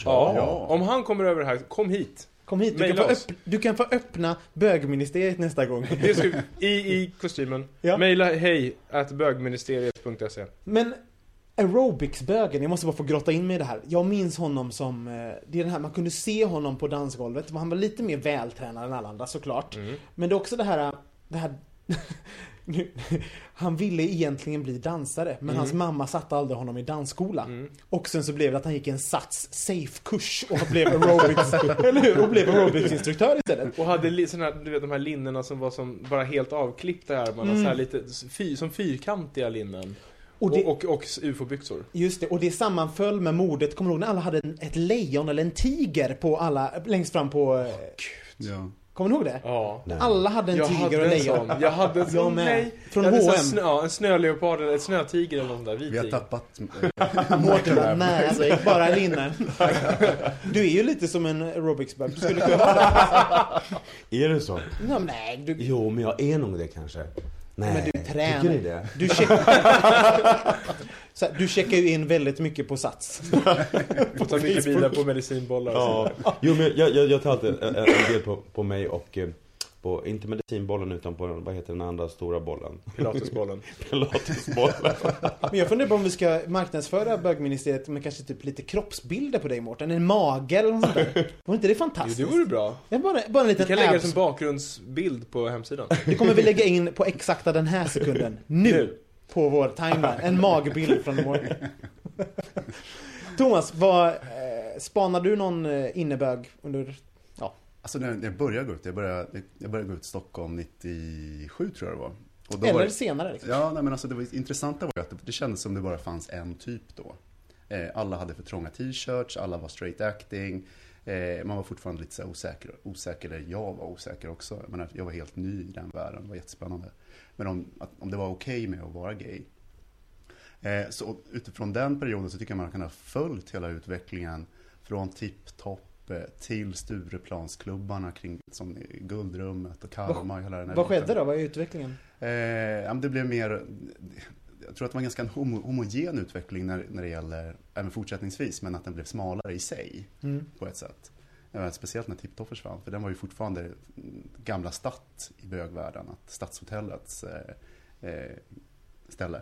Ja. Om han kommer över här, kom hit. Kom hit, du kan, Maila få oss. öpp- du kan få öppna bögministeriet nästa gång. Det ska, i, I kostymen. Ja. Maila hej at bögministeriet.se Men aerobicsbögen, jag måste bara få grotta in mig i det här. Jag minns honom som, eh, det är den här, man kunde se honom på dansgolvet. Han var lite mer vältränad än alla andra såklart. Mm. Men det är också det här, det här nu- han ville egentligen bli dansare, men Mm. hans mamma satte aldrig honom i dansskola. Och sen så blev det att han gick en Sats Safe-kurs och blev aerobics, eller hur? Och blev aerobicsinstruktör istället. Och hade såna här, du vet de här linnena som var som bara helt avklippta i armarna, Mm. så här lite som fyrkantiga linnen. Och Och, det- och, och, ufo-byxor. Just det, och det sammanföll med mordet. Kommer du ihåg när alla hade en, ett lejon eller en tiger på alla, längst fram på... eh, Ja. Kommer ni ihåg det? Ja. Alla hade en jag tiger hade och en lejon. sån. Jag hade en sån. Nej. Från jag en H&M. Snö, ja, en snöleopard eller ett snötiger eller något sånt där. Vit Vi har tiger. tappat... Mårten bara, nej, alltså, bara linne. Du är ju lite som en aerobicsbög. Du skulle kunna Är det så? no, Nej, du, Jo, men jag är nog det kanske. Nej, men du tränar. tycker ni det? Du, check... så här, du checkar ju in väldigt mycket på Sats. Får ta mycket bilar på medicinbollar. Ja. Jo, men jag, jag, jag tar alltid en, en del på, på mig och eh, på, inte medicinbollen utan på, vad heter den andra stora bollen? Pilatesbollen. Pilatesbollen. Men jag funderar på om vi ska marknadsföra bögministeriet med kanske typ lite kroppsbilder på dig Mårten. En mage eller något sånt där. Vore inte det Jo, fantastiskt? det vore bra. Ja, bara, bara en Vi liten kan lägga det som bakgrundsbild på hemsidan. Det kommer vi lägga in på exakta den här sekunden. Nu! Nu. På vår timeline. En magbild från Mårten. Thomas, vad, eh, spanar du någon eh, innebög under... Alltså när jag började gå ut, jag började, jag började gå ut i Stockholm 97 tror jag det var. Och då Eller var det, senare. Liksom. Ja, nej, men alltså det var, intressanta var ju att det, det kändes som det bara fanns en typ då. Eh, alla hade för trånga t-shirts, alla var straight acting. Eh, man var fortfarande lite så osäker, osäker, eller jag var osäker också. Jag, menar, jag var helt ny i den världen, det var jättespännande. Men om, att, om det var okej med att vara gay. Eh, så utifrån den perioden så tycker jag man kan ha följt hela utvecklingen från tipptopp eh, till Stureplansklubbarna kring som Guldrummet och Karma. och hela den här Vad biten. skedde då? Vad är utvecklingen? Eh, det blev mer... jag tror att det var en ganska homo, homogen utveckling när, när det gäller, även fortsättningsvis, men att den blev smalare i sig Mm. på ett sätt. Speciellt när Tipptopp försvann, för den var ju fortfarande mm, gamla Stadt i bögvärlden, att Stadshotellets eh, eh, ställe.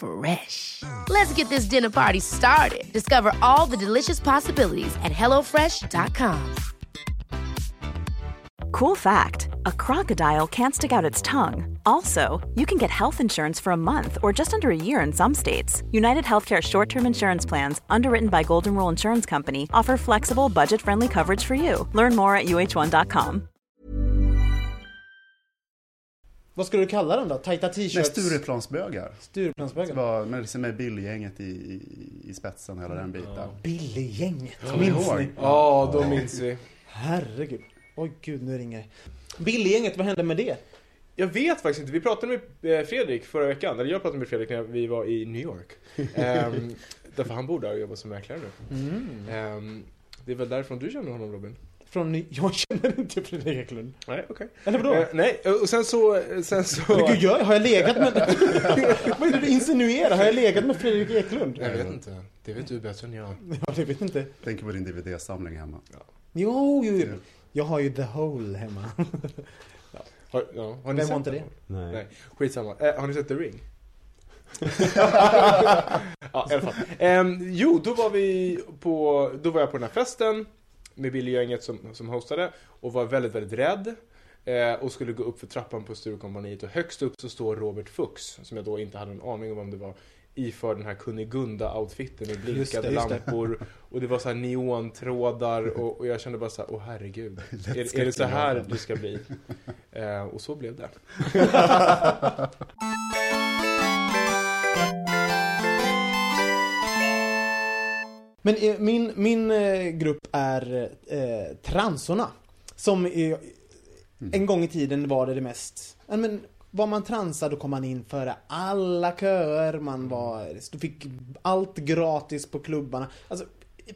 Fresh. Let's get this dinner party started. Discover all the delicious possibilities at hellofresh.com. Cool fact a crocodile can't stick out its tongue. Also, you can get health insurance for a month or just under a year in some states. United Healthcare short term insurance plans, underwritten by Golden Rule Insurance Company, offer flexible, budget friendly coverage for you. Learn more at uh1.com. Vad skulle du kalla dem då? Tajta Nej, t-shirts? Stureplansbögar. Stureplansbögar. Det var med, liksom med Billgänget i, i, i spetsen, hela den biten. Billiggänget. Kommer ni Minns ni? Ja, då minns vi. Herregud. Oj gud, nu ringer det. Billiggänget, vad hände med det? Jag vet faktiskt inte. Vi pratade med eh, Fredrik förra veckan, eller jag pratade med Fredrik när vi var i New York. Ehm, därför han bor där och jobbar som mäklare nu. Mm. Ehm, det är väl därifrån du känner honom Robin? Från Jag känner inte Fredrik Eklund. Nej, okej. Eller vadå? Eh, nej, och sen så... Sen så... Men gud, jag, har jag legat med... vad är det du insinuerar? Har jag legat med Fredrik Eklund? Jag vet inte. Det vet du bättre än jag. Ja, det vet inte. Tänker på din DVD-samling hemma. Jo, jo, jo. Jag har ju The Hole hemma. Har, ja, har ni Vem sett har inte den? det? Nej. Nej. Skitsamma. Eh, har ni sett The Ring? ja, i alla fall. Ehm, jo, då var vi på, då var jag på den här festen med Billy-gänget som, som hostade och var väldigt, väldigt rädd. Eh, och skulle gå upp för trappan på Sturecompagniet och högst upp så står Robert Fuchs, som jag då inte hade en aning om vem det var, iför den här Kunigunda-outfiten med blinkande Just det, just det. lampor. Och det var så här neontrådar och, och jag kände bara så här, åh herregud. Är, är det så här det ska bli? Eh, och så blev det. Men eh, min, min eh, grupp är eh, transorna. Som är, en gång i tiden var det det mest... Men, var man transad då kom man in före alla köer, man var... Du fick allt gratis på klubbarna. Alltså,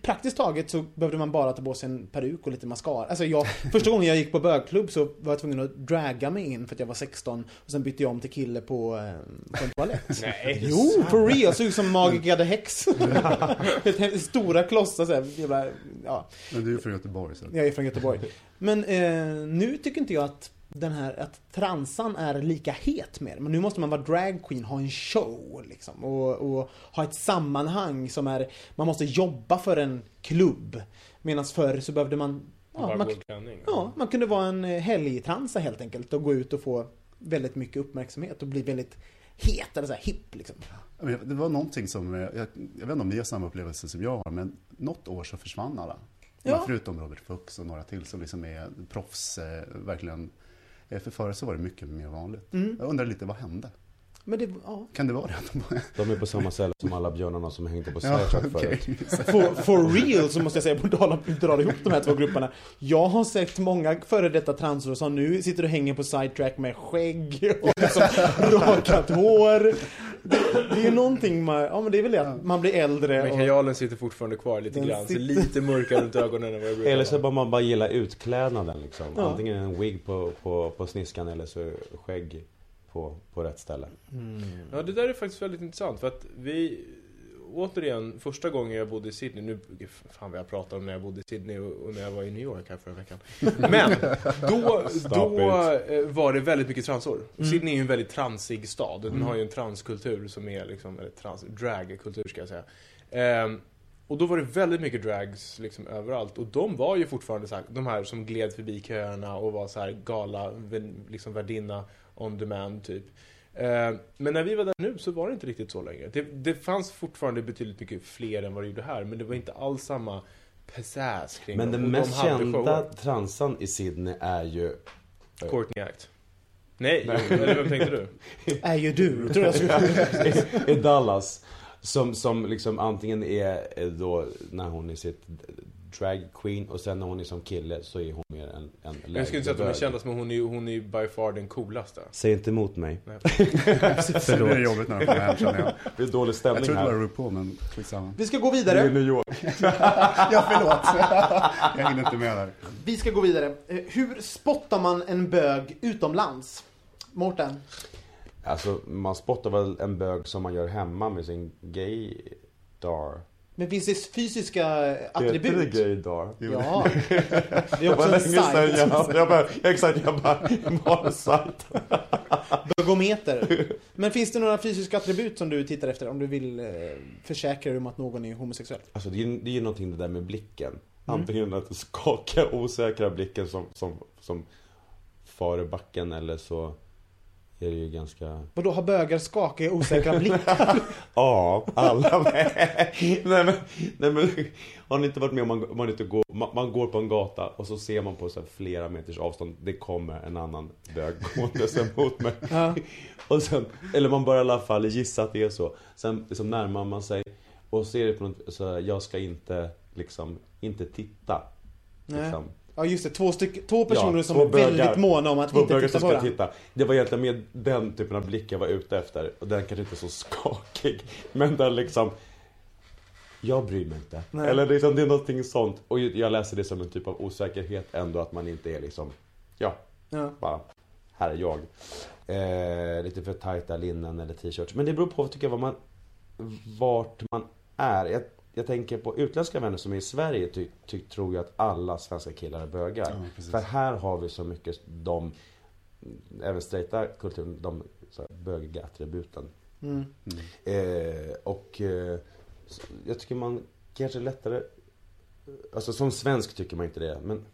praktiskt taget så behövde man bara ta på sig en peruk och lite mascara. Alltså jag, första gången jag gick på bögklubb så var jag tvungen att draga mig in för att jag var 16 och sen bytte jag om till kille på, eh, på en toalett. Nej. Jo, for real! Såg ut som Magica the Hex. Stora klossar såhär, jävla, ja. Men du är från Göteborg så. Jag är från Göteborg. Men eh, nu tycker inte jag att den här, att transan är lika het mer. Men nu måste man vara dragqueen, ha en show liksom. Och, och ha ett sammanhang som är, man måste jobba för en klubb. Medan förr så behövde man Ja, man, klänning. ja, man kunde vara en eh, helgtransa helt enkelt och gå ut och få väldigt mycket uppmärksamhet och bli väldigt het eller så här hipp liksom. Det var någonting som, eh, jag, jag vet inte om ni har samma upplevelse som jag har, men något år så försvann alla. Ja. Förutom Robert Fuchs och några till som liksom är proffs, eh, verkligen. Eh, För förr så var det mycket mer vanligt. Mm. Jag undrar lite, vad hände? Men det, ja. Kan det vara det? De är på samma ställe som alla björnarna som hängde på Ja, Sidetrack okej. förut. For, for real så måste jag säga, på tal om att dra ihop de här två grupperna. Jag har sett många före detta transor som nu sitter och hänger på sidetrack med skägg och liksom rakat hår. Det är ju någonting man, ja men det är väl det att man blir äldre Men och... kajalen sitter fortfarande kvar lite Den grann. sitter- Ser lite mörkare runt ögonen än vad det brukar Eller så bara man bara gillar utklädnaden liksom. Ja. Antingen en wig på, på, på sniskan eller så skägg på, på rätt ställe. Ja, det där är faktiskt väldigt intressant för att vi Återigen, första gången jag bodde i Sydney, nu, fan vad jag pratade om när jag bodde i Sydney och, och när jag var i New York här förra veckan. Men, då, då eh, var det väldigt mycket transor. Mm. Sydney är ju en väldigt transig stad. Den Mm. har ju en transkultur som är liksom, eller trans, dragkultur ska jag säga. Ehm, och då var det väldigt mycket drags liksom överallt. Och de var ju fortfarande så här, de här som gled förbi köerna och var så här gala, liksom värdinna on demand typ. Eh, Men när vi var där nu så var det inte riktigt så längre. Det, det fanns fortfarande betydligt mycket fler än vad det gjorde här, men det var inte alls samma pizzazz kring Men dem. den de mest kända shower. transan i Sydney är ju... Courtney Act. Nej, jo, eller vem tänkte du? Är ju du, tror jag I, I Dallas. Som, som liksom antingen är är då när hon är sitt drag queen och sen när hon är som kille så är hon mer en, en Jag skulle inte säga att de är kändast, men hon är, hon är by far den coolaste. Säg inte emot mig. Nej. Det blir jobbigt när de kommer hem känner jag. Det är dålig stämning Jag trodde det här. var RuPaul men skitsamma. Vi ska gå vidare. Det är New York. ja förlåt. jag hinner inte med där. Vi ska gå vidare. Eh, Hur spottar man en bög utomlands? Mårten? Alltså man spottar väl en bög som man gör hemma med sin gaydar. Men finns det fysiska attribut? Heter det gaydar? Ja. Det är Det var också en sajt. jag, jag bara, exakt, jag bara, var en sajt. Bögometer. Men finns det några fysiska attribut som du tittar efter om du vill eh, försäkra dig om att någon är homosexuell? Alltså det är ju det är ju någonting det där med blicken. Antingen att du skakar osäkra blicken som, som, som far i backen eller så är det ju ganska... Vadå, har bögar skakiga osäkra blickar? Ja, alla med. nej, men, nej men har ni inte varit med om man, man, inte går, man, man går på en gata och så ser man på så flera meters avstånd, det kommer en annan bög gåendes emot mig. Ja. Och sen, eller man börjar i alla fall gissa att det är så. Sen liksom närmar man sig och ser det på något, så här, jag ska inte liksom, inte titta. Nej. Liksom. Ja just det, två, styck, två personer Ja, som två är väldigt bögar. måna om att Två inte bögar titta som på ska titta. Det var egentligen med den typen av blick jag var ute efter. Och den kanske inte är så skakig. Men den liksom... Jag bryr mig inte. Nej. Eller liksom, det är någonting sånt. Och jag läser det som en typ av osäkerhet ändå. Att man inte är liksom... Ja, Ja. bara... Här är jag. Eh, lite för tajta linnen eller t-shirts. Men det beror på, tycker jag, vad man... Vart man är. Jag, jag tänker på utländska vänner som är i Sverige ty, ty, tror jag att alla svenska killar är bögar. Ja. För här har vi så mycket de, även straighta kulturen, de så här, bögiga attributen. Mm. Eh, och eh, jag tycker man kanske lättare, alltså som svensk tycker man inte det, men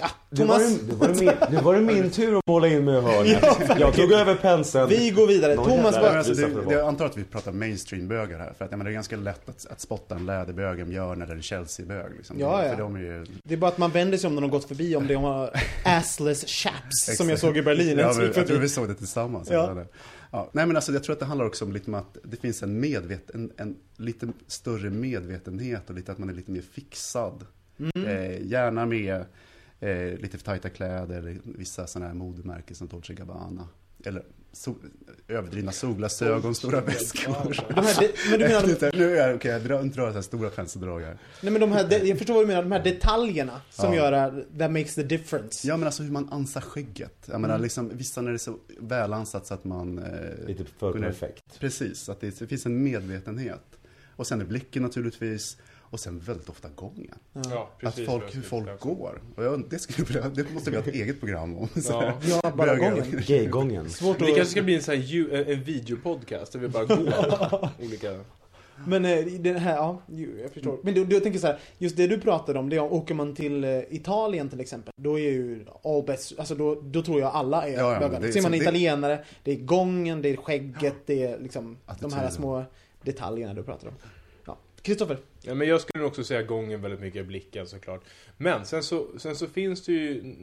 Ja, var, det, nu, var det min, nu var det min tur att måla in mig i hörnet. Ja, jag tog över penseln. Vi går vidare. Någon Thomas, Men alltså, det, det det, jag antar att vi pratar mainstream-bögar här. För att, menar, det är ganska lätt att, att spotta en läderbög, en björn eller en Chelsea-bög. Liksom. Ja, ja. För de är ju... Det är bara att man vänder sig om när de gått förbi om de har assless chaps som jag såg i Berlin. Ja, men, jag tror vi såg det tillsammans. Ja. Ja. Ja. Nej, men alltså, jag tror att det handlar också om lite om att det finns en, medvet, en, en lite större medvetenhet och lite att man är lite mer fixad. Mm. Eh, gärna med eh, lite för tajta kläder, vissa sådana här modemärken som Dolce Gabbana. Eller sol, överdrivna solglasögon, stora väskor. Här men du menar, de, Lite- nu är, okej, jag drar, inte så här stora penseldrag här. nej, men de här, de, jag förstår vad du menar, de här detaljerna som Ja. gör att that makes the difference. Ja men alltså hur man ansar skägget. Jag menar Mm. liksom, vissa när det är så välansat så att man... Eh, Lite för kunde- perfekt. Precis, att det, det finns en medvetenhet. Och sen är blicken naturligtvis. Och sen väldigt ofta gången. Ja, precis att folk, hur folk säga. går. Och jag, det, skulle, vilja- det måste vi ha ett eget program om. Ja. Ja, bara gången. Gaygången. Svårt det kanske ska bli en sån här ju, en, videopodcast där vi bara går olika... Men eh, den här, ja, jag förstår. Men du, du jag tänker så här, just det du pratade om, det är om, åker man till eh, Italien till exempel, då är ju all best, alltså då, då tror jag alla är Ja, ja, bögar. men det är Ser man det- italienare, det är gången, det är skägget, det är liksom de här små detaljerna du pratar om. Kristoffer? Ja, men jag skulle också säga gången väldigt mycket, blicken såklart. Men sen så, sen så finns det ju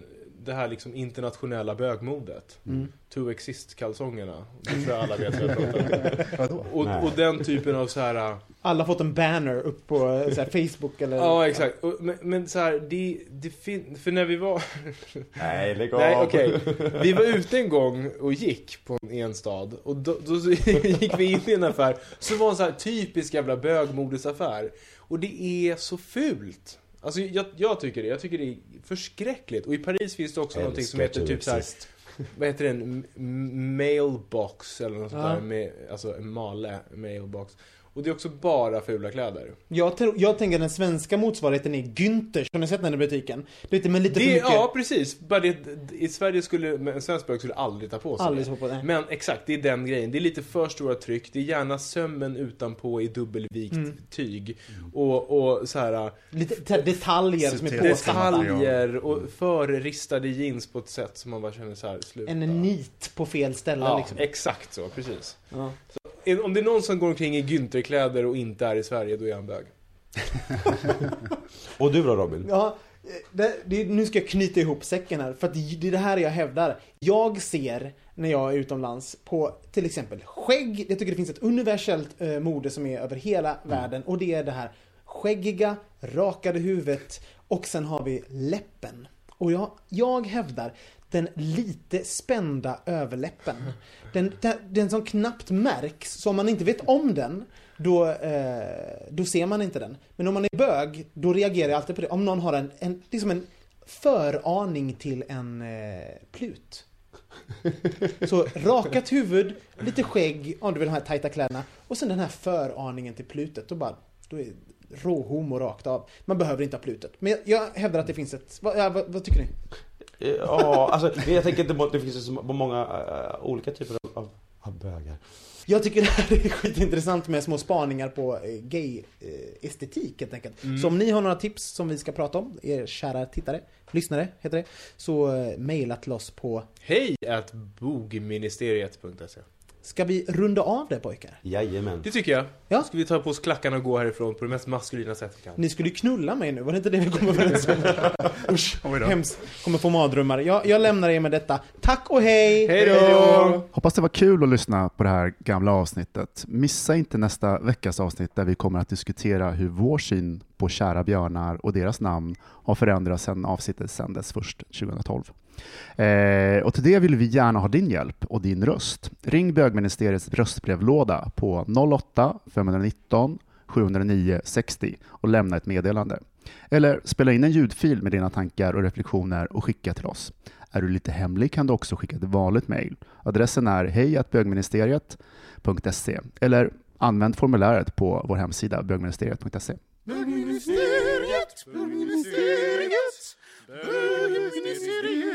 det här liksom internationella bögmodet. Mm. To exist-kalsongerna. Det tror jag alla vet vad jag pratar om. och, Nej. och den typen av så här... äh, Alla har fått en banner upp på så här, Facebook eller... Ja, exakt. Och, men, men så här, det, det fin- För när vi var... Nej, lägg Nej, av. okej. Vi var ute en gång och gick på en stad. Och då, då gick vi in i en affär. Så var en så här typisk jävla bögmodesaffär. Och det är så fult. Alltså jag, jag tycker det. Jag tycker det är förskräckligt. Och i Paris finns det också någonting som heter typ så här, exist. Vad heter den? Mailbox eller något sånt Ja. där. Med, alltså en male mailbox. Och det är också bara fula kläder. Jag, tror- jag tänker den svenska motsvarigheten är Günthers. Har ni sett den i butiken? Lite, men lite för Det, mycket... ja, precis. Bara det, I Sverige skulle en svensk bög skulle aldrig ta på sig Aldrig det. ta på det. Men exakt, det är den grejen. Det är lite för stora tryck. Det är gärna sömmen utanpå i dubbelvikt Mm. tyg. Och, och så här... Lite så här detaljer som är påsatta. Detaljer och förristade jeans på ett sätt som man bara känner så här, sluta. En nit på fel ställe Ja, liksom. exakt så. Precis. Ja. Om det är någon som går omkring i Günther-kläder och inte är i Sverige, då är han bög. Och du då Robin? Ja, det, det, nu ska jag knyta ihop säcken här. För att det är det här jag hävdar. Jag ser, när jag är utomlands, på till exempel skägg. Jag tycker det finns ett universellt eh, mode som är över hela världen. Och det är det här skäggiga, rakade huvudet och sen har vi läppen. Och jag, jag hävdar den lite spända överläppen. Den, den, som knappt märks, så om man inte vet om den, då, eh, då ser man inte den. Men om man är bög, då reagerar jag alltid på det. Om någon har en, en, liksom en föraning till en eh, plut. Så rakat huvud, lite skägg, om du vill ha de här tajta kläderna. Och sen den här föraningen till plutet. Då bara, då är råhomo rakt av. Man behöver inte ha plutet. Men jag, jag hävdar att det finns ett... Vad, ja, vad, vad tycker ni? Ja, alltså jag tänker inte det finns så många eh, olika typer av, av, av bögar. Jag tycker det här är skitintressant med små spaningar på eh, gay-estetik helt enkelt. Mm. Så om ni har några tips som vi ska prata om, er kära tittare, lyssnare heter det, så eh, mejla till oss på... Hej at bogministeriet.se Ska vi runda av det pojkar? Jajamän. Det tycker jag. Ja. Ska vi ta på oss klackarna och gå härifrån på det mest maskulina sättet vi kan? Ni skulle ju knulla mig nu, var det inte det vi kom överens om? Usch, hemskt. Kommer få mardrömmar. Jag, jag lämnar er med detta. Tack och hej! Hej då! Hoppas det var kul att lyssna på det här gamla avsnittet. Missa inte nästa veckas avsnitt där vi kommer att diskutera hur vår syn på kära björnar och deras namn har förändrats sedan avsnittet sändes först 2012. Eh, och till det vill vi gärna ha din hjälp och din röst. Ring bögministeriets röstbrevlåda på 08 519 709 60 och lämna ett meddelande. Eller spela in en ljudfil med dina tankar och reflektioner och skicka till oss. Är du lite hemlig kan du också skicka ett vanligt mejl. Adressen är hejatbögministeriet.se eller använd formuläret på vår hemsida bögministeriet.se. Bögministeriet, bögministeriet, bögministeriet,